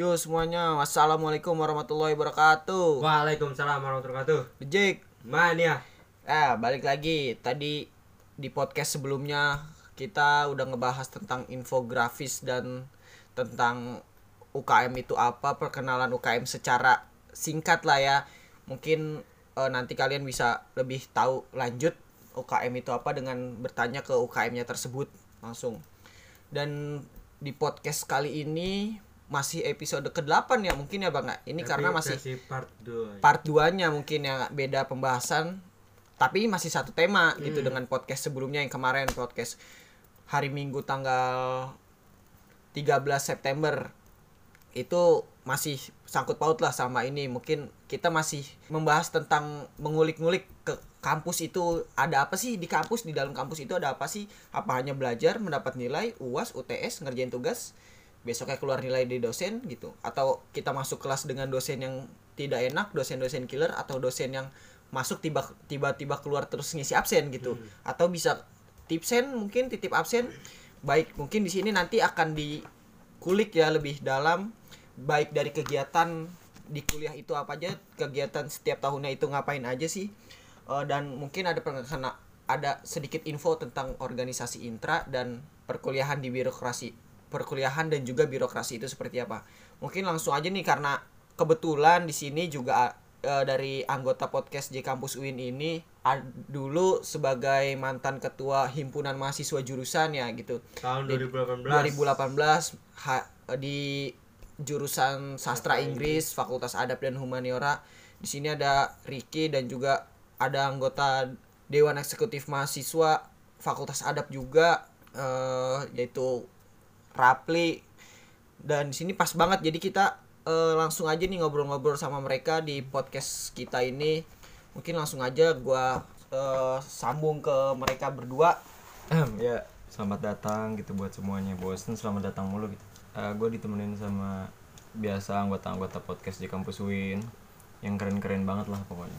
Yo semuanya, wassalamualaikum warahmatullahi wabarakatuh. Waalaikumsalam warahmatullahi wabarakatuh. Jake, Mania. ah balik lagi. Tadi di podcast sebelumnya kita udah ngebahas tentang infografis dan tentang UKM itu apa, perkenalan UKM secara singkat lah ya. Mungkin eh, nanti kalian bisa lebih tahu lanjut UKM itu apa dengan bertanya ke UKM-nya tersebut langsung. Dan di podcast kali ini masih episode ke-8 ya mungkin ya Bang. Ini karena masih part 2. part 2-nya mungkin ya beda pembahasan tapi masih satu tema gitu dengan podcast sebelumnya yang kemarin podcast hari Minggu tanggal 13 September. Itu masih sangkut paut lah sama ini. Mungkin kita masih membahas tentang mengulik-ngulik ke kampus itu ada apa sih? Di kampus di dalam kampus itu ada apa sih? Apa hanya belajar mendapat nilai uas UTS ngerjain tugas besoknya keluar nilai di dosen gitu. Atau kita masuk kelas dengan dosen yang tidak enak dosen-dosen killer atau dosen yang masuk tiba tiba-tiba keluar terus ngisi absen gitu. Atau bisa tipsen mungkin titip absen. Baik mungkin di sini nanti akan dikulik ya lebih dalam baik dari kegiatan di kuliah itu apa aja kegiatan setiap tahunnya itu ngapain aja sih. Eh, dan mungkin ada perkena ada sedikit info tentang organisasi intra dan perkuliahan di birokrasi perkuliahan dan juga birokrasi itu seperti apa? Mungkin langsung aja nih karena kebetulan di sini juga eh, dari anggota podcast J Kampus UIN ini ad- dulu sebagai mantan ketua himpunan mahasiswa jurusan ya gitu. Tahun Di 2018. 2018 ha- di jurusan sastra Inggris. Fakultas Adab dan Humaniora. Di sini ada Ricky dan juga ada anggota Dewan Eksekutif Mahasiswa Fakultas Adab juga eh, yaitu Rapli. Dan di sini pas banget. Jadi kita eh, langsung aja nih ngobrol-ngobrol sama mereka di podcast kita ini. Mungkin langsung aja gua eh, sambung ke mereka berdua. Ya selamat datang gitu buat semuanya bosen. Selamat datang mulu gitu. Gue ditemenin sama biasa anggota-anggota podcast di kampus Win. Yang keren-keren banget lah pokoknya.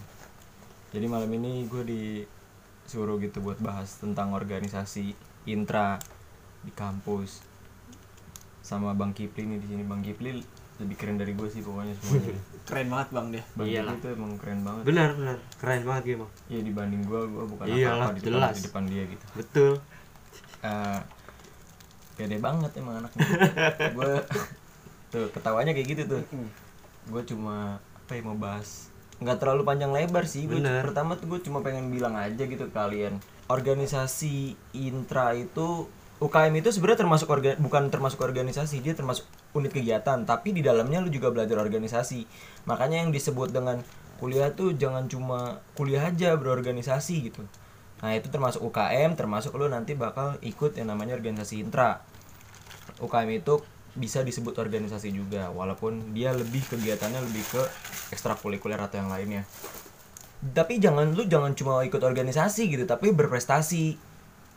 Jadi malam ini gue disuruh gitu buat bahas tentang organisasi intra di kampus sama Bang Kipli nih di sini. Bang Kipli lebih keren dari gue sih pokoknya semuanya keren banget bang deh Bang Iyalah. Kipli tuh emang keren banget. Benar, benar. Keren banget gitu. Iya dibanding gue gue bukan Iyalah, apa-apa di depan, jelas. di depan dia gitu. Betul. eh pede banget emang anaknya. Gue tuh ketawanya kayak gitu tuh. Gue cuma apa ya mau bahas. Nggak terlalu panjang lebar sih. Gue pertama tuh gue cuma pengen bilang aja gitu kalian. Organisasi intra itu UKM itu sebenarnya termasuk orga, bukan termasuk organisasi dia termasuk unit kegiatan. Tapi di dalamnya lu juga belajar organisasi. Makanya yang disebut dengan kuliah tuh jangan cuma kuliah aja berorganisasi gitu. Nah itu termasuk UKM termasuk lu nanti bakal ikut yang namanya organisasi intra. UKM itu bisa disebut organisasi juga walaupun dia lebih kegiatannya lebih ke ekstrakurikuler atau yang lainnya. Tapi jangan lu jangan cuma ikut organisasi gitu tapi berprestasi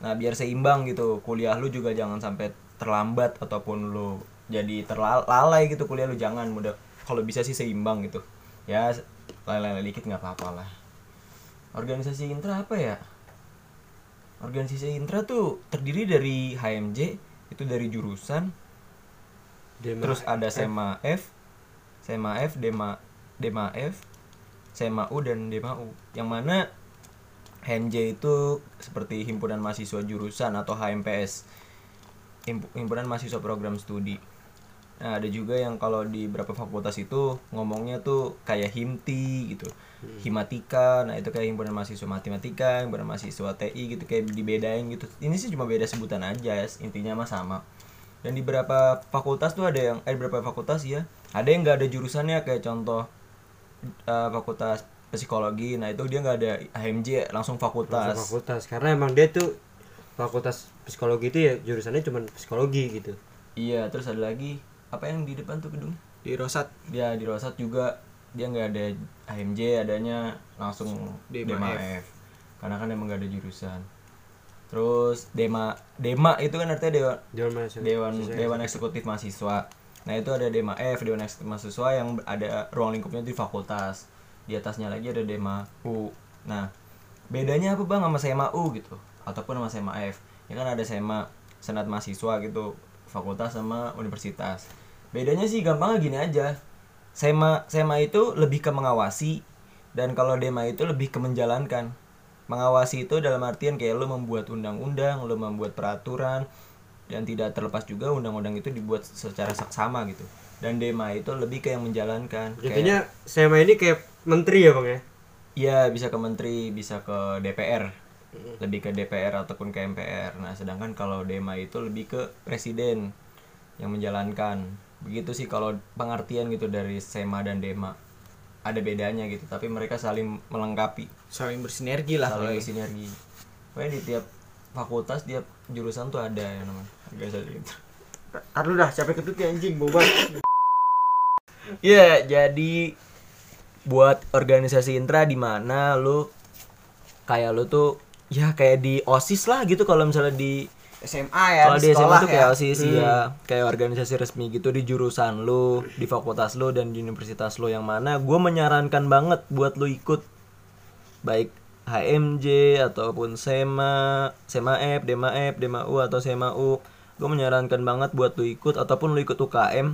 nah biar seimbang gitu kuliah lu juga jangan sampai terlambat ataupun lu jadi terlalai gitu kuliah lu jangan mudah. Kalau bisa sih seimbang gitu. Ya lalai-lalai dikit nggak apa-apa lah. Organisasi intra apa ya? Organisasi intra tuh terdiri dari HMJ itu dari jurusan. Dema- terus ada SEMA F SEMA F Dema Dema F SEMA U dan Dema U. Yang mana HMJ itu seperti himpunan mahasiswa jurusan atau HMPS Himp- himpunan mahasiswa program studi. Nah ada juga yang kalau di beberapa fakultas itu ngomongnya tuh kayak himti gitu. Himatika nah itu kayak himpunan mahasiswa matematika himpunan mahasiswa TI gitu kayak dibedain gitu. Ini sih cuma beda sebutan aja intinya mah sama. Dan di beberapa fakultas tuh ada yang eh beberapa fakultas ya ada yang nggak ada jurusannya kayak contoh eh, fakultas psikologi nah itu dia nggak ada HMJ langsung fakultas Langsung fakultas karena emang dia tuh fakultas psikologi itu ya jurusannya cuma psikologi gitu. iya terus ada lagi apa yang di depan tuh gedung di Rosat dia di Rosat juga dia nggak ada HMJ adanya langsung Dema Dema, F. F. karena kan emang nggak ada jurusan terus Dema Dema itu kan artinya dewan Dewan mahasiswa. dewan Mahasiswa. dewan eksekutif mahasiswa nah itu ada Dema F dewan eksekutif mahasiswa yang ada ruang lingkupnya di fakultas di atasnya lagi ada Dema U. Nah bedanya apa bang sama SEMA U gitu? Ataupun sama SEMA F. Ya kan ada SEMA senat mahasiswa gitu fakultas sama universitas. Bedanya sih gampangnya gini aja. Sema sema itu lebih ke mengawasi dan kalau dema itu lebih ke menjalankan. Mengawasi itu dalam artian kayak lo membuat undang-undang lo membuat peraturan dan tidak terlepas juga undang-undang itu dibuat secara saksama gitu dan dema itu lebih ke yang menjalankan Kayak- Jadinya sema ini kayak menteri ya bang ya Iya bisa ke menteri, bisa ke DPR, lebih ke DPR ataupun ke MPR. Nah sedangkan kalau Dema itu lebih ke presiden yang menjalankan. Begitu sih kalau pengertian gitu dari Sema dan Dema ada bedanya gitu, tapi mereka saling melengkapi, saling bersinergi lah saling kalau bersinergi. Pokoknya di tiap fakultas, tiap jurusan tuh ada yang namanya organisasi gitu. Aduh dah capek ketut ya anjing boban Iya, jadi buat organisasi intra di mana lu kayak lu tuh ya kayak di OSIS lah gitu kalau misalnya di SMA ya kalau di SMA sekolah tuh kayak ya. OSIS ya kayak organisasi resmi gitu di jurusan lu, di fakultas lu dan di universitas lu yang mana. Gue menyarankan banget buat lu ikut. Baik HMJ ataupun SEMA, SEMA F, DEMA F, DEMA U atau SEMA U. Gue menyarankan banget buat lu ikut ataupun lu ikut UKM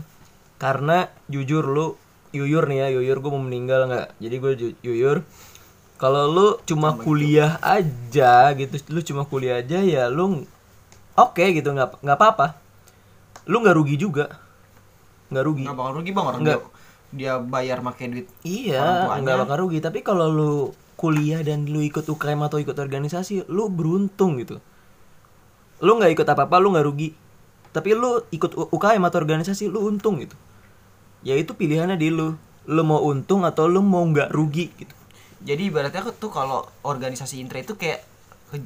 karena jujur lu yuyur nih ya, yuyur gue mau meninggal nggak. Jadi gue yuyur kalau lu cuma kuliah aja gitu, lu cuma kuliah aja ya lu oke gitu nggak nggak apa-apa. Lu nggak rugi juga. Nggak rugi. nggak bakal rugi bang orang Nggak. dia, dia bayar pakai duit Iya, nggak bakal rugi. Tapi kalau lu kuliah dan lu ikut UKM atau ikut organisasi, lu beruntung gitu. Lu nggak ikut apa-apa, lu nggak rugi. Tapi lu ikut UKM atau organisasi, lu untung gitu. Ya itu pilihannya di lu. Lu mau untung atau lu mau nggak rugi gitu. jadi ibaratnya tuh kalau organisasi intra itu kayak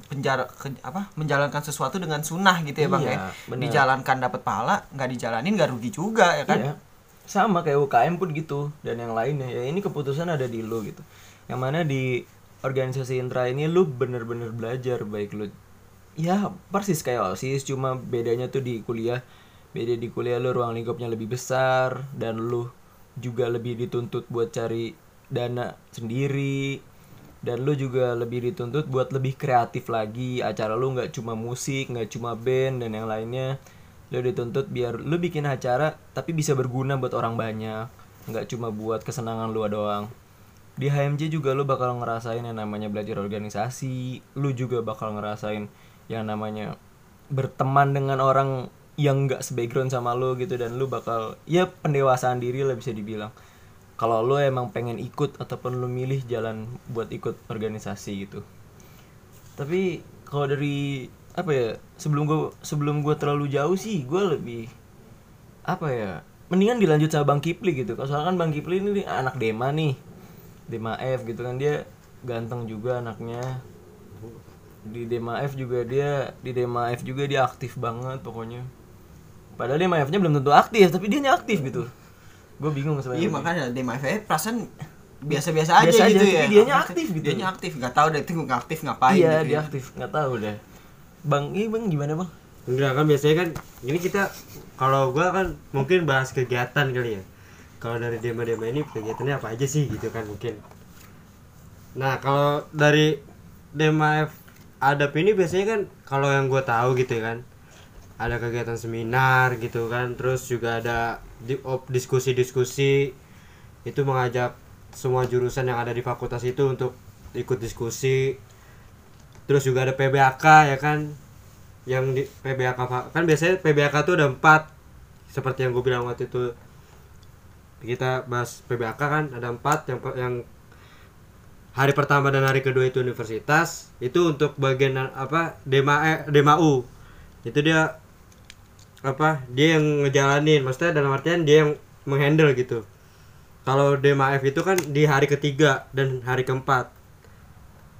penjara ke- apa menjalankan sesuatu dengan sunnah gitu ya bang Iya, ya benar. dijalankan dapat pahala nggak dijalanin nggak rugi juga ya kan Iya. Sama kayak UKM pun gitu dan yang lainnya. Ya ini keputusan ada di lu gitu. Yang mana di organisasi intra ini lu bener-bener belajar baik lu ya persis kayak OSIS cuma bedanya tuh di kuliah beda di kuliah lu ruang lingkupnya lebih besar dan lu juga lebih dituntut buat cari dana sendiri. Dan lu juga lebih dituntut buat lebih kreatif lagi. Acara lu nggak cuma musik nggak cuma band dan yang lainnya. Lu dituntut biar lu bikin acara tapi bisa berguna buat orang banyak. Nggak cuma buat kesenangan lu doang. Di HMJ juga lu bakal ngerasain yang namanya belajar organisasi. Lu juga bakal ngerasain yang namanya berteman dengan orang yang nggak sebackground sama lu gitu dan lu bakal ya pendewasaan diri lah bisa dibilang. Kalau lu emang pengen ikut ataupun lu milih jalan buat ikut organisasi gitu. Tapi kalau dari apa ya sebelum gua sebelum gua terlalu jauh sih gua lebih apa ya mendingan dilanjut sama Bang Kipli gitu. Kalau soalnya kan Bang Kipli ini anak Dema nih Dema F gitu kan. Dia ganteng juga anaknya. Di Dema F juga dia di Dema F juga dia aktif banget pokoknya padahal Dema F nya belum tentu aktif tapi dia aktif gitu gue bingung sebenarnya iya makanya DMFE perasaan biasa-biasa aja Biasa aja, gitu tapi ya dianya Apa sih? aktif gitu. dianya aktif nggak tahu deh itu nggak aktif ngapain iya gitu dia ya. aktif nggak tahu deh bang ini bang gimana bang Enggak kan biasanya kan ini kita kalau gua kan mungkin bahas kegiatan kali ya. Kalau dari dema-dema ini kegiatannya apa aja sih gitu kan mungkin. Nah, kalau dari dema F adab ini biasanya kan kalau yang gua tahu gitu ya kan ada kegiatan seminar gitu kan terus juga ada di- diskusi-diskusi. Itu mengajak semua jurusan yang ada di fakultas itu untuk ikut diskusi. Terus juga ada PBAK ya kan? Yang di PBAK kan biasanya PBAK tuh ada empat seperti yang gue bilang waktu itu. Kita bahas PBAK kan ada empat. Yang yang hari pertama dan hari kedua itu universitas. Itu untuk bagian apa dema eh, dema U. Itu dia apa dia yang ngejalanin maksudnya dalam artian dia yang menghandle gitu kalau dema F itu kan di hari ketiga dan hari keempat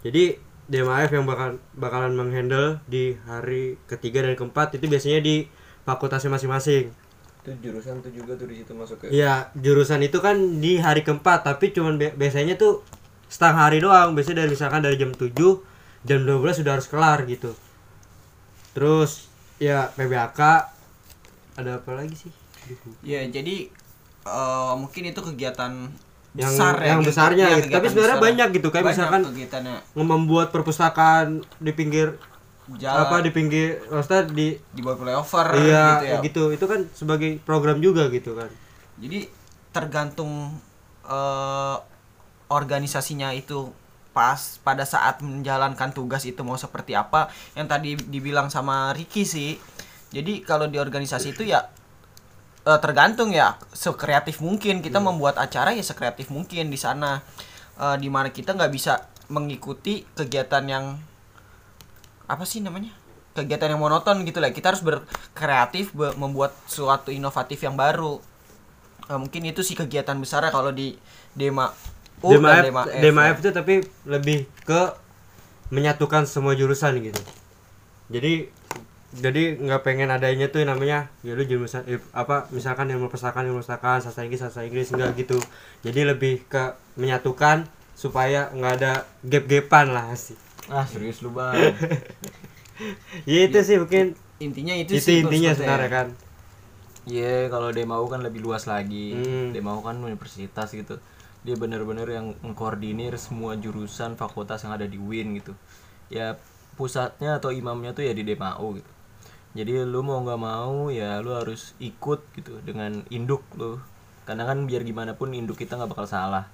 jadi DMAF yang bakal bakalan menghandle di hari ketiga dan keempat itu biasanya di fakultasnya masing-masing. itu jurusan tuh juga tuh di situ masuk ke Iya, jurusan itu kan di hari keempat, tapi cuman bi- biasanya tuh setengah hari doang. Biasanya dari misalkan dari jam 7, jam 12 sudah harus kelar gitu. Terus ya PBAK ada apa lagi sih? ya jadi eh, mungkin itu kegiatan Yang- besar ya yang gitu. besarnya Iya, gitu. Tapi sebenarnya besar. banyak gitu. Kayak Banyak misalkan kegiatannya membuat perpustakaan di pinggir jalan apa di pinggir maksudnya di di bawah flyover iya gitu ya. gitu itu kan sebagai program juga gitu kan Jadi tergantung eh, organisasinya itu pas pada saat menjalankan tugas itu mau seperti apa yang tadi dibilang sama Ricky sih. Jadi kalau di organisasi itu ya eh, tergantung ya sekreatif mungkin. Kita membuat acara ya sekreatif mungkin di sana. Eh, di mana kita nggak bisa mengikuti kegiatan yang apa sih namanya? Kegiatan yang monoton gitu lah. Kita harus berkreatif be- membuat suatu inovatif yang baru. Eh, mungkin itu sih kegiatan besar kalau di Dema U dan DMAF Dema F, DMAF ya. itu tapi lebih ke menyatukan semua jurusan gitu. Jadi jadi nggak pengen adanya tuh yang namanya ya lu jurusan eh, apa misalkan ilmu perpustakaan ilmu perpustakaan sastra Inggris sastra Inggris enggak gitu jadi lebih ke menyatukan supaya nggak ada gap-gapan lah sih ah serius lu bang ya itu sih mungkin intinya itu, itu, sih intinya sebenarnya kan Iya, kalau dia mau kan lebih luas lagi. Hmm. Dia mau kan universitas gitu. Dia bener-bener yang mengkoordinir semua jurusan fakultas yang ada di UIN gitu. Ya pusatnya atau imamnya tuh ya di DMAU gitu. Jadi lu mau nggak mau ya lu harus ikut gitu dengan induk lu. Karena kan biar gimana pun induk kita nggak bakal salah.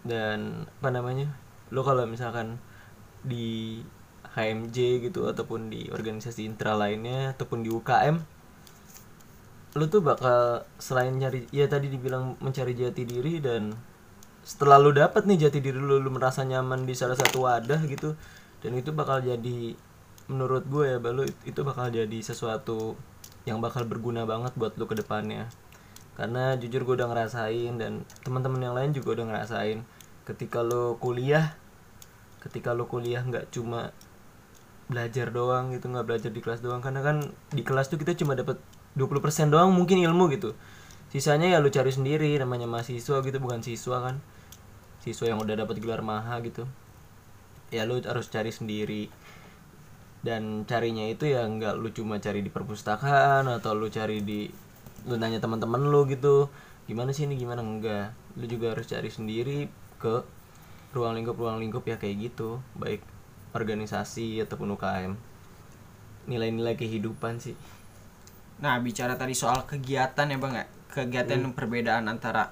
Dan apa namanya? Lu kalau misalkan di HMJ gitu ataupun di organisasi intra lainnya ataupun di UKM lu tuh bakal selain nyari ya tadi dibilang mencari jati diri dan setelah lu dapet nih jati diri lu, lu merasa nyaman di salah satu wadah gitu dan itu bakal jadi menurut gue ya balu itu bakal jadi sesuatu yang bakal berguna banget buat lu ke depannya. Karena jujur gue udah ngerasain dan teman-teman yang lain juga udah ngerasain ketika lu kuliah ketika lu kuliah nggak cuma belajar doang gitu nggak belajar di kelas doang. Karena kan di kelas tuh kita cuma dapat 20% doang mungkin ilmu gitu. Sisanya ya lu cari sendiri namanya mahasiswa gitu bukan siswa kan. Siswa yang udah dapat gelar maha gitu. Ya lu harus cari sendiri dan carinya itu ya nggak lu cuma cari di perpustakaan atau lu cari di lu nanya teman-teman lu gitu. Gimana sih ini gimana? Enggak. Lu juga harus cari sendiri ke ruang lingkup ruang lingkup ya kayak gitu. Baik organisasi ataupun UKM nilai-nilai kehidupan sih. Nah, bicara tadi soal kegiatan ya Bang ya. Kegiatan perbedaan antara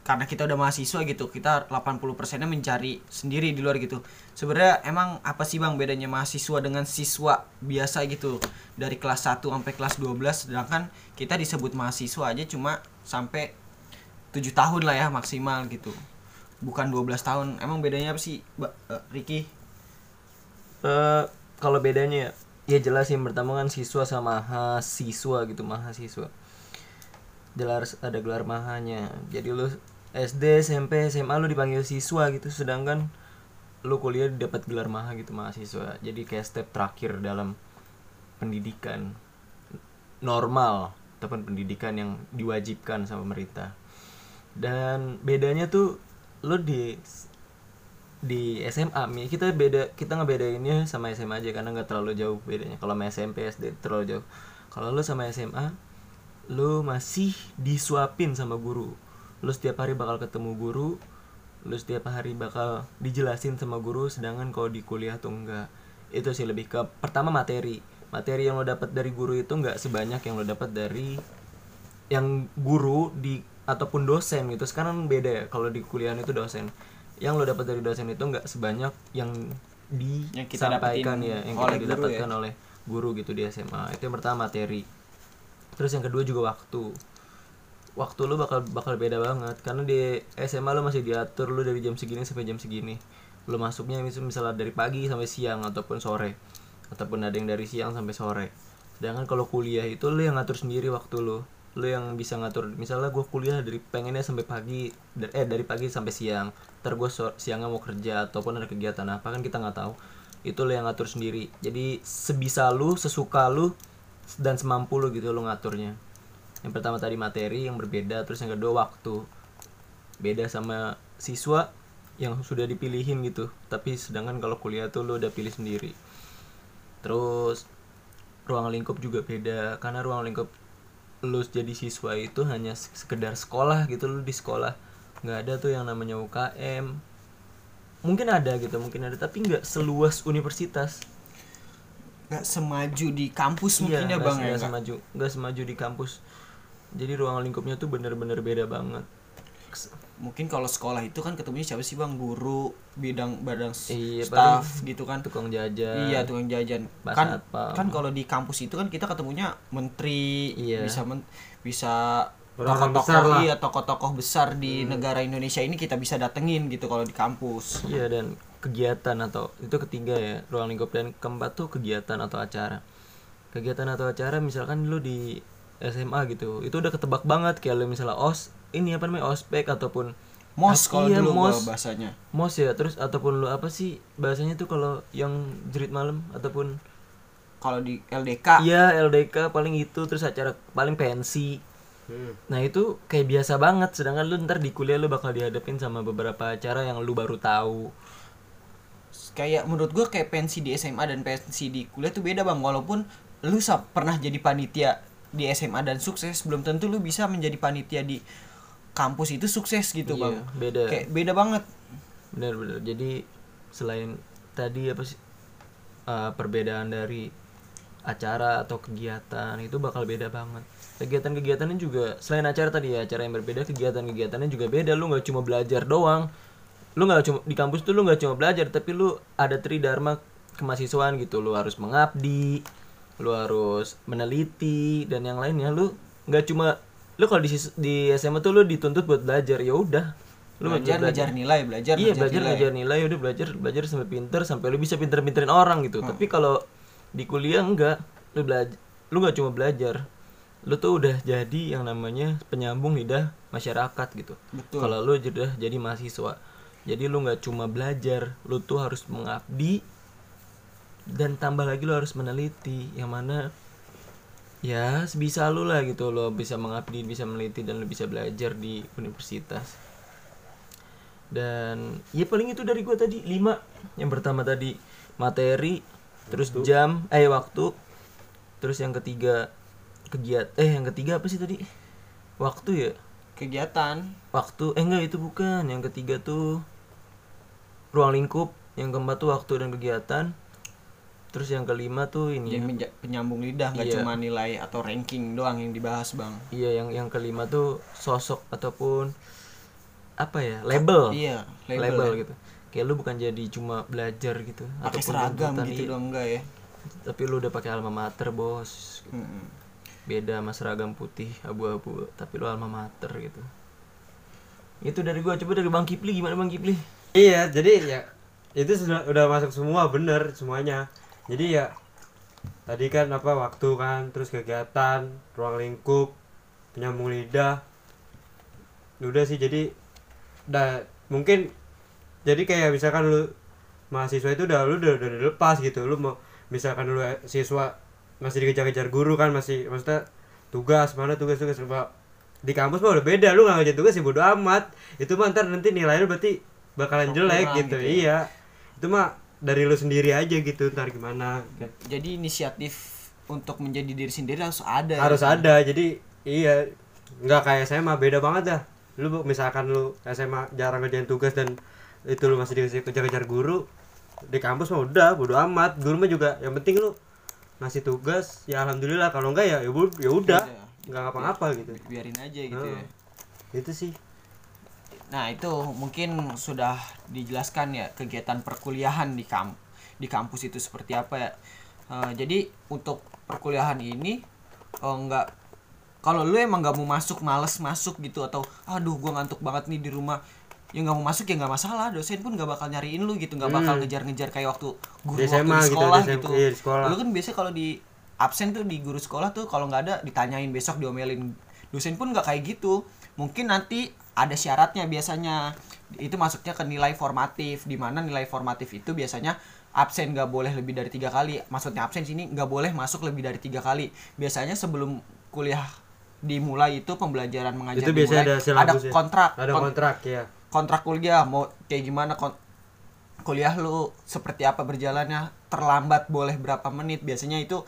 karena kita udah mahasiswa gitu, kita 80%-nya mencari sendiri di luar gitu. Sebenarnya emang apa sih Bang bedanya mahasiswa dengan siswa biasa gitu? Dari kelas 1 sampai kelas 12 sedangkan kita disebut mahasiswa aja cuma sampai 7 tahun lah ya maksimal gitu. Bukan 12 tahun. Emang bedanya apa sih, Mbak eh, Ricky? eh kalau bedanya ya ya jelas yang pertama kan siswa sama mahasiswa gitu mahasiswa jelas ada gelar mahanya. Jadi lu SD SMP SMA lu dipanggil siswa gitu sedangkan lu kuliah dapat gelar maha gitu mahasiswa. Jadi kayak step terakhir dalam pendidikan normal ataupun pendidikan yang diwajibkan sama pemerintah. Dan bedanya tuh lu di di SMA Mi, kita beda kita ngebedainnya sama SMA aja karena nggak terlalu jauh bedanya. Kalau sama SMP SD terlalu jauh. Kalau lu sama SMA lu masih disuapin sama guru. Lu setiap hari bakal ketemu guru lu setiap hari bakal dijelasin sama guru sedangkan kalau di kuliah tuh enggak. Itu sih lebih ke pertama materi. Materi yang lo dapat dari guru itu nggak sebanyak yang lo dapat dari yang guru di ataupun dosen gitu. Sekarang beda ya kalau di kuliah itu dosen. Yang lo dapat dari dosen itu nggak sebanyak yang Yang kita disampaikan ya yang kita guru didapatkan ya. oleh guru gitu di SMA itu yang pertama materi terus yang kedua juga waktu. Waktu lu bakal bakal beda banget. Karena di SMA lu masih diatur lu dari jam segini sampai jam segini. Lu masuknya mis- misalnya dari pagi sampai siang ataupun sore. Ataupun ada yang dari siang sampai sore. Sedangkan kalau kuliah itu lu yang ngatur sendiri waktu lu. Lu yang bisa ngatur misalnya gue kuliah dari pengennya sampai pagi eh dari pagi sampai siang. Ntar gue siangnya mau kerja ataupun ada kegiatan apa kan kita nggak tahu. Itu lu yang ngatur sendiri. Jadi sebisa lu sesuka lu dan semampu lu gitu lu ngaturnya. Yang pertama tadi materi yang berbeda terus yang kedua waktu. Beda sama siswa yang sudah dipilihin gitu tapi sedangkan kalau kuliah tuh lu udah pilih sendiri. Terus ruang lingkup juga beda karena ruang lingkup lu jadi siswa itu hanya se- sekedar sekolah gitu lu di sekolah. Nggak ada tuh yang namanya UKM mungkin ada gitu mungkin ada tapi nggak seluas universitas nggak semaju di kampus mungkin ya bang ya nggak semaju. Nggak semaju di kampus. Jadi ruang lingkupnya tuh bener-bener beda banget. Mungkin kalau sekolah itu kan ketemunya siapa sih bang? Guru bidang badan Iya, staff gitu kan? tukang jajan. Iya tukang jajan. Kan Satpam. kan kalau di kampus itu kan kita ketemunya menteri Iya. bisa men- bisa tokoh-tokoh lah. iya tokoh-tokoh besar di negara Indonesia ini kita bisa datengin gitu kalau di kampus. Iya dan kegiatan atau itu ketiga ya ruang lingkup dan keempat tuh kegiatan atau acara. Kegiatan atau acara misalkan lu di SMA gitu, itu udah ketebak banget kayak lu misalnya os ini apa namanya ospek ataupun mos kalau iya, dulu mos. bahasanya mos ya terus ataupun lu apa sih bahasanya tuh kalau yang jerit malam ataupun kalau di LDK iya LDK paling itu terus acara paling pensi. Hmm. Nah itu kayak biasa banget sedangkan lu ntar di kuliah lu bakal dihadapin sama beberapa acara yang lu baru tahu. Kayak menurut gua kayak pensi di SMA dan pensi di kuliah tuh beda bang. Walaupun lu pernah jadi panitia di SMA dan sukses belum tentu lu bisa menjadi panitia di kampus itu sukses gitu Iya, bang. beda. kayak beda banget. Benar-benar jadi selain tadi apa sih uh, perbedaan dari acara atau kegiatan itu bakal beda banget. Kegiatan-kegiatannya juga selain acara tadi ya acara yang berbeda kegiatan-kegiatannya juga beda. Lu nggak cuma belajar doang lu nggak cuma di kampus tuh lu nggak cuma belajar tapi lu ada tridharma kemahasiswaan gitu. Lu harus mengabdi lu harus meneliti dan yang lainnya. Lu nggak cuma lu kalau di di SMA tuh lu dituntut buat belajar ya udah. Lu belajar cuma ngejar nilai belajar iya ngejar belajar nilai. belajar nilai udah belajar belajar sampai pinter sampai lu bisa pinter-pinterin orang gitu. Hmm. tapi kalau di kuliah enggak lu belajar lu nggak cuma belajar lu tuh udah jadi yang namanya penyambung lidah masyarakat gitu. Kalau lu udah jadi mahasiswa jadi lu nggak cuma belajar lu tuh harus mengabdi dan tambah lagi lu harus meneliti yang mana ya sebisa lu lah gitu lo bisa mengabdi bisa meneliti dan lu bisa belajar di universitas. Dan ya paling itu dari gua tadi lima. Yang pertama tadi materi terus jam eh waktu. Terus yang ketiga kegiatan eh yang ketiga apa sih tadi? Waktu ya kegiatan waktu eh enggak itu bukan yang ketiga tuh ruang lingkup yang keempat tuh waktu dan kegiatan terus yang kelima tuh ini jadi ya. penyambung lidah nggak Iya. cuma nilai atau ranking doang yang dibahas bang iya yang yang kelima tuh sosok ataupun apa ya label iya label, label, ya. gitu kayak lu bukan jadi cuma belajar gitu pakai ataupun seragam gitu iya. dong enggak ya tapi lu udah pakai alma mater bos Mm-mm. Beda sama seragam putih abu-abu tapi lu alma mater gitu itu dari gua coba dari bang Kipli gimana bang Kipli Iya, jadi ya itu sudah udah masuk semua bener semuanya. Jadi ya tadi kan apa waktu kan, terus kegiatan, ruang lingkup, penyambung lidah. Udah sih jadi udah mungkin jadi kayak misalkan lu mahasiswa itu udah lu udah, udah dilepas gitu. Lu mau misalkan lu siswa masih dikejar-kejar guru kan masih maksudnya tugas mana tugas-tugas apa di kampus mah udah beda lu nggak ngerjain tugas ya bodo amat. Itu mah ntar nanti nilai lu berarti bakalan Kurang jelek gitu. gitu, ya. iya. Itu mah dari lu sendiri aja gitu ntar gimana. Jadi inisiatif untuk menjadi diri sendiri harus ada ya. harus ada. Jadi iya. Nggak kayak SMA beda banget dah. Lu misalkan lu SMA jarang ngerjain tugas dan itu lu masih dikasih kejar-kejar guru di kampus mah udah bodo amat. Guru mah juga yang penting lu ngasih tugas ya alhamdulillah kalau enggak ya ya ya udah Udah. nggak ngapa-ngapa gitu biarin aja gitu Heeh. ya itu sih Nah itu mungkin sudah dijelaskan ya kegiatan perkuliahan di kamp di kampus itu seperti apa ya. Eh, jadi untuk perkuliahan ini oh, nggak kalau lu emang nggak mau masuk males masuk gitu atau aduh gua ngantuk banget nih di rumah ya nggak mau masuk ya nggak masalah. Dosen pun nggak bakal nyariin lu gitu. Nggak bakal ngejar-ngejar kayak waktu guru waktu di gitu, sekolah SMA, gitu, iya, di sekolah. lu kan biasanya kalau di absen tuh di guru sekolah tuh kalau nggak ada ditanyain besok diomelin. Dosen pun nggak kayak gitu. Mungkin nanti ada syaratnya biasanya. Itu masuknya ke nilai formatif. Di mana nilai formatif itu biasanya absen nggak boleh lebih dari tiga kali. Maksudnya absen sini nggak boleh masuk lebih dari tiga kali. Biasanya sebelum kuliah dimulai itu pembelajaran mengajar itu biasanya ada dimulai, silabus ya? kontrak. Ada kon- kontrak ya kontrak kuliah mau kayak gimana kon- kuliah lu seperti apa berjalannya terlambat boleh berapa menit biasanya itu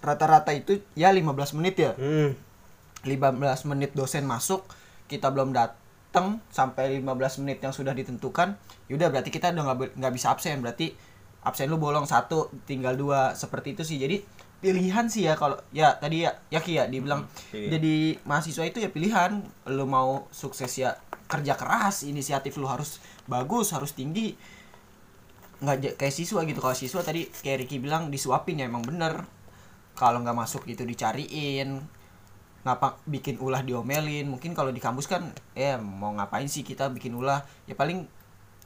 rata-rata itu ya 15 menit ya hmm. 15 menit dosen masuk kita belum datang sampai 15 menit yang sudah ditentukan yaudah berarti kita udah nggak bisa absen berarti absen lu bolong satu tinggal dua seperti itu sih jadi pilihan sih ya kalau ya tadi ya ya Ki ya dibilang pilihan. jadi mahasiswa itu ya pilihan lu mau sukses ya kerja keras inisiatif lu harus bagus harus tinggi. Nggak kayak siswa gitu. Kalau siswa tadi kayak Ricky bilang disuapin ya emang bener. Kalau nggak masuk itu dicariin. Ngapa bikin ulah diomelin. Mungkin kalau di kampus kan eh mau ngapain sih kita bikin ulah? Ya paling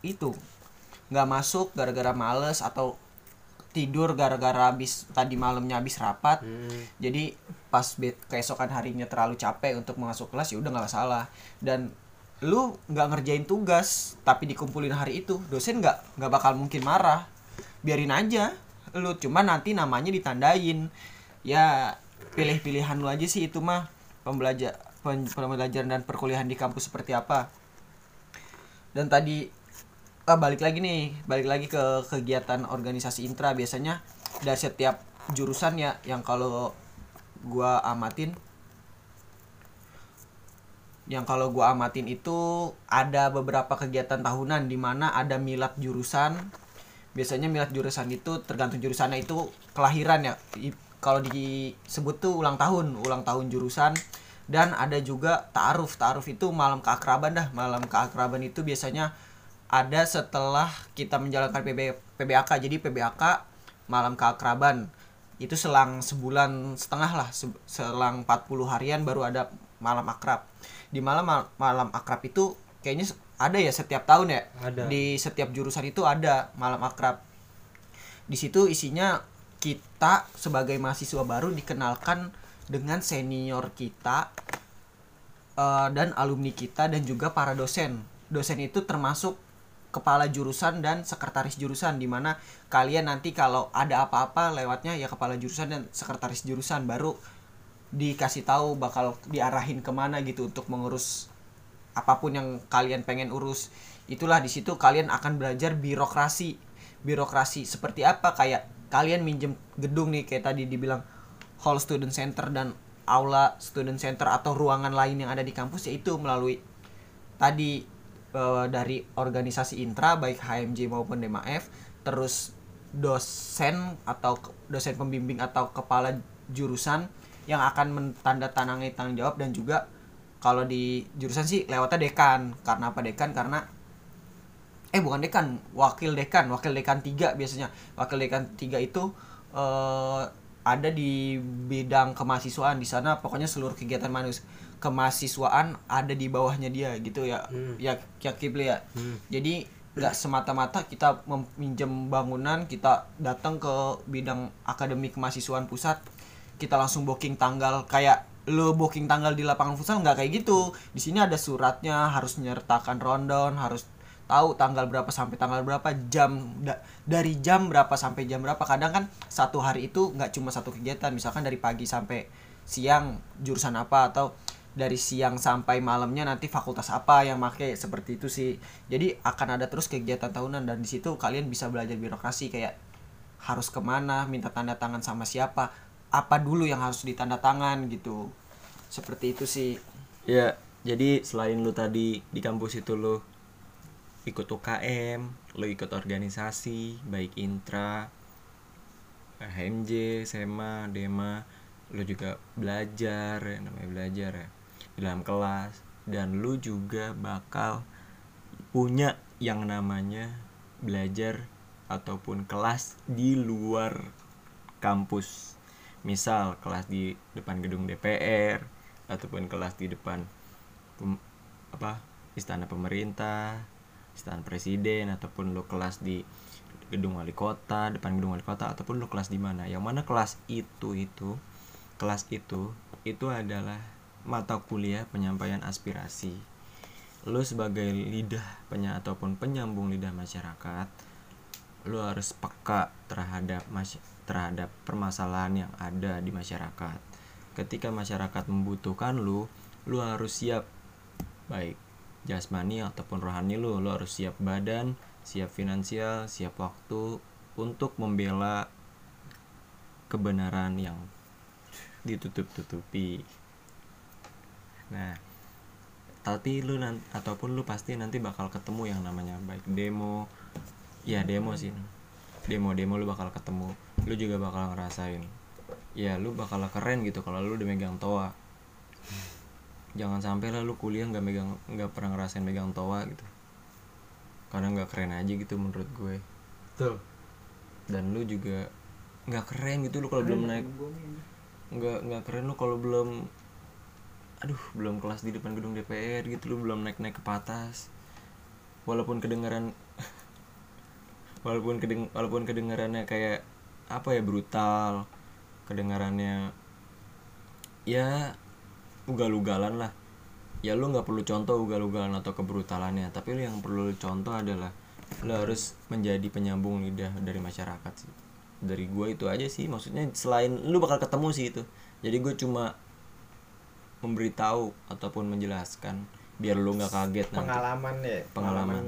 itu. Nggak masuk gara-gara males atau tidur gara-gara habis tadi malamnya habis rapat. Jadi pas keesokan harinya terlalu capek untuk masuk kelas ya udah nggak salah dan lu nggak ngerjain tugas tapi dikumpulin hari itu dosen nggak nggak bakal mungkin marah. Biarin aja lu cuma nanti namanya ditandain. Ya pilih-pilihan lu aja sih itu mah pembelajar pembelajaran dan perkuliahan di kampus seperti apa. Dan tadi ah, balik lagi nih balik lagi ke kegiatan organisasi intra. Biasanya dari setiap jurusan ya yang kalau gua amatin yang kalau gua amatin itu ada beberapa kegiatan tahunan di mana ada milad jurusan. Biasanya milad jurusan itu tergantung jurusannya itu kelahiran ya. Kalau disebut tuh ulang tahun ulang tahun jurusan. Dan ada juga ta'aruf. Ta'aruf itu malam keakraban dah. Malam keakraban itu biasanya ada setelah kita menjalankan PB, PBAK jadi PBAK malam keakraban. Itu selang sebulan setengah lah. Se- selang 40 harian baru ada malam akrab di malam malam akrab itu kayaknya ada ya setiap tahun ya? Ada. di setiap jurusan itu ada malam akrab. Di situ isinya kita sebagai mahasiswa baru dikenalkan dengan senior kita eh, dan alumni kita dan juga para dosen. Dosen itu termasuk kepala jurusan dan sekretaris jurusan di mana kalian nanti kalau ada apa-apa lewatnya ya kepala jurusan dan sekretaris jurusan baru dikasih tahu bakal diarahin ke mana gitu untuk mengurus apa pun yang kalian pengen urus. Itulah di situ kalian akan belajar birokrasi. Birokrasi seperti apa? Kayak kalian minjem gedung nih kayak tadi dibilang hall student center dan aula student center atau ruangan lain yang ada di kampus yaitu melalui tadi eh, dari organisasi intra baik HMJ maupun DMAF terus dosen atau dosen pembimbing atau kepala jurusan yang akan mentandatangani tanggung jawab dan juga kalau di jurusan sih lewatnya dekan. Karena apa dekan? Karena eh bukan dekan wakil dekan wakil dekan tiga biasanya. Wakil dekan tiga itu eh, ada di bidang kemahasiswaan di sana. Pokoknya seluruh kegiatan manus kemahasiswaan ada di bawahnya dia gitu ya. Ya ya Kipli ya. Jadi nggak semata-mata kita meminjam bangunan kita datang ke bidang akademi kemahasiswaan pusat kita langsung booking tanggal kayak lu booking tanggal di lapangan futsal nggak kayak gitu. Di sini ada suratnya harus menyertakan rundown harus tahu tanggal berapa sampai tanggal berapa jam da- dari jam berapa sampai jam berapa. Kadang kan satu hari itu nggak cuma satu kegiatan misalkan dari pagi sampai siang jurusan apa atau dari siang sampai malamnya nanti fakultas apa yang make seperti itu sih. Jadi akan ada terus kegiatan tahunan dan di situ kalian bisa belajar birokrasi kayak harus ke mana minta tanda tangan sama siapa apa dulu yang harus ditanda tangan gitu. Seperti itu sih. Ya, jadi selain lu tadi di kampus itu lu ikut UKM, lu ikut organisasi, baik intra, HMJ, SEMA, DEMA, lu juga belajar, ya, namanya belajar ya, di dalam kelas, dan lu juga bakal punya yang namanya belajar ataupun kelas di luar kampus. Misal kelas di depan gedung DPR ataupun kelas di depan pem- apa istana pemerintah, istana presiden ataupun lo kelas di gedung wali kota, depan gedung wali kota ataupun lo kelas di mana. Yang mana kelas itu itu kelas itu itu adalah mata kuliah penyampaian aspirasi. Lo sebagai lidah penya ataupun penyambung lidah masyarakat, lo harus peka terhadap masy- terhadap permasalahan yang ada di masyarakat. Ketika masyarakat membutuhkan lu, lu harus siap baik jasmani ataupun rohani lu, lu harus siap badan, siap finansial, siap waktu untuk membela kebenaran yang ditutup-tutupi. Nah, tapi lu nan ataupun lu pasti nanti bakal ketemu yang namanya baik demo, ya demo sih demo-demo lu bakal ketemu lu juga bakal ngerasain ya lu bakal keren gitu kalau lu udah megang toa. Jangan sampai lah lu kuliah nggak megang nggak pernah ngerasain megang toa gitu. Karena nggak keren aja gitu menurut gue. Betul. Dan lu juga nggak keren gitu lu kalau belum naik. nggak nggak keren lu kalau belum aduh belum kelas di depan gedung DPR gitu lu belum naik naik ke atas. Walaupun kedengaran walaupun kedeng walaupun kedengarannya kayak apa ya brutal kedengarannya ya ugal-ugalan lah. Ya lu nggak perlu contoh ugal-ugalan atau kebrutalannya tapi lu yang perlu lu contoh adalah lu harus menjadi penyambung lidah dari masyarakat sih. Dari gue itu aja sih maksudnya selain lu bakal ketemu sih itu. Jadi gue cuma memberitahu ataupun menjelaskan biar lu nggak kaget nanti. Pengalaman ya Pengalaman.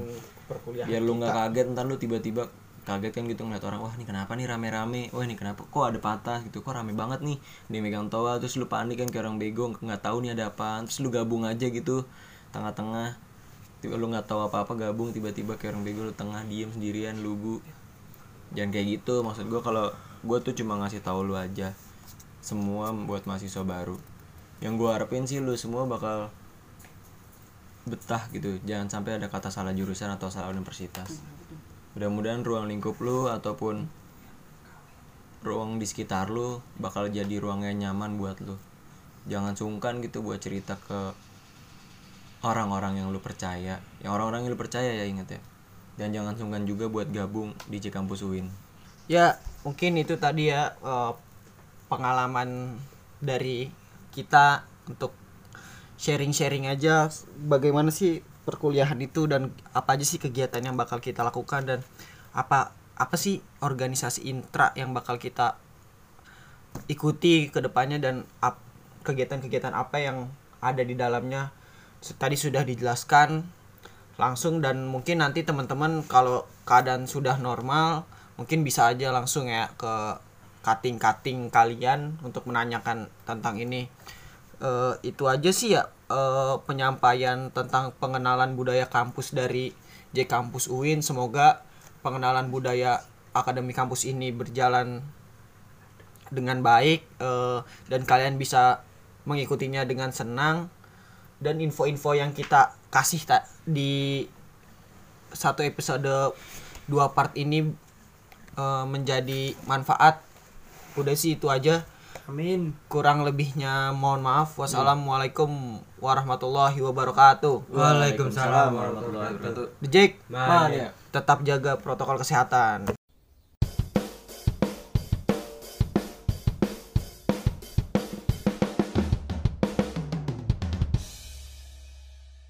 perkuliahan biar lu nggak kaget ntar lu tiba-tiba kaget kan gitu ngeliat orang wah ini kenapa nih rame-rame? Wah ini kenapa? Kok ada patah gitu? Kok rame banget nih? Dia megang toa terus lu panik kan kayak orang bego nggak tahu nih ada apaan. Terus lu gabung aja gitu tengah-tengah. Tiba lu nggak tahu apa-apa gabung tiba-tiba kayak orang bego lu tengah diem sendirian lugu. Jangan kayak gitu maksud gua kalau gua tuh cuma ngasih tahu lu aja. Semua buat mahasiswa baru. Yang gua harapin sih lu semua bakal betah gitu. Jangan sampai ada kata salah jurusan atau salah universitas mudah-mudahan ruang lingkup lu ataupun ruang di sekitar lu bakal jadi ruang yang nyaman buat lu. Jangan sungkan gitu buat cerita ke orang-orang yang lu percaya. Yang orang-orang yang lu percaya ya inget ya. Dan jangan sungkan juga buat gabung di Cikampus UIN. Ya mungkin itu tadi ya eh, pengalaman dari kita untuk sharing-sharing aja. Bagaimana sih perkuliahan itu dan apa aja sih kegiatan yang bakal kita lakukan dan apa apa sih organisasi intra yang bakal kita ikuti ke depannya dan ap- kegiatan-kegiatan apa yang ada di dalamnya. Tadi sudah dijelaskan langsung dan mungkin nanti teman-teman kalau keadaan sudah normal mungkin bisa aja langsung ya ke cutting-cutting kalian untuk menanyakan tentang ini Eh, itu aja sih ya eh, penyampaian tentang pengenalan budaya kampus dari J Kampus UIN. Semoga pengenalan budaya akademi kampus ini berjalan dengan baik eh, dan kalian bisa mengikutinya dengan senang. Dan info-info yang kita kasih tak di satu episode dua part ini eh, menjadi manfaat. Udah sih itu aja amin. Kurang lebihnya mohon maaf. Wassalamualaikum warahmatullahi wabarakatuh. Waalaikumsalam warahmatullahi wabarakatuh. Jake Man, ya. tetap jaga protokol kesehatan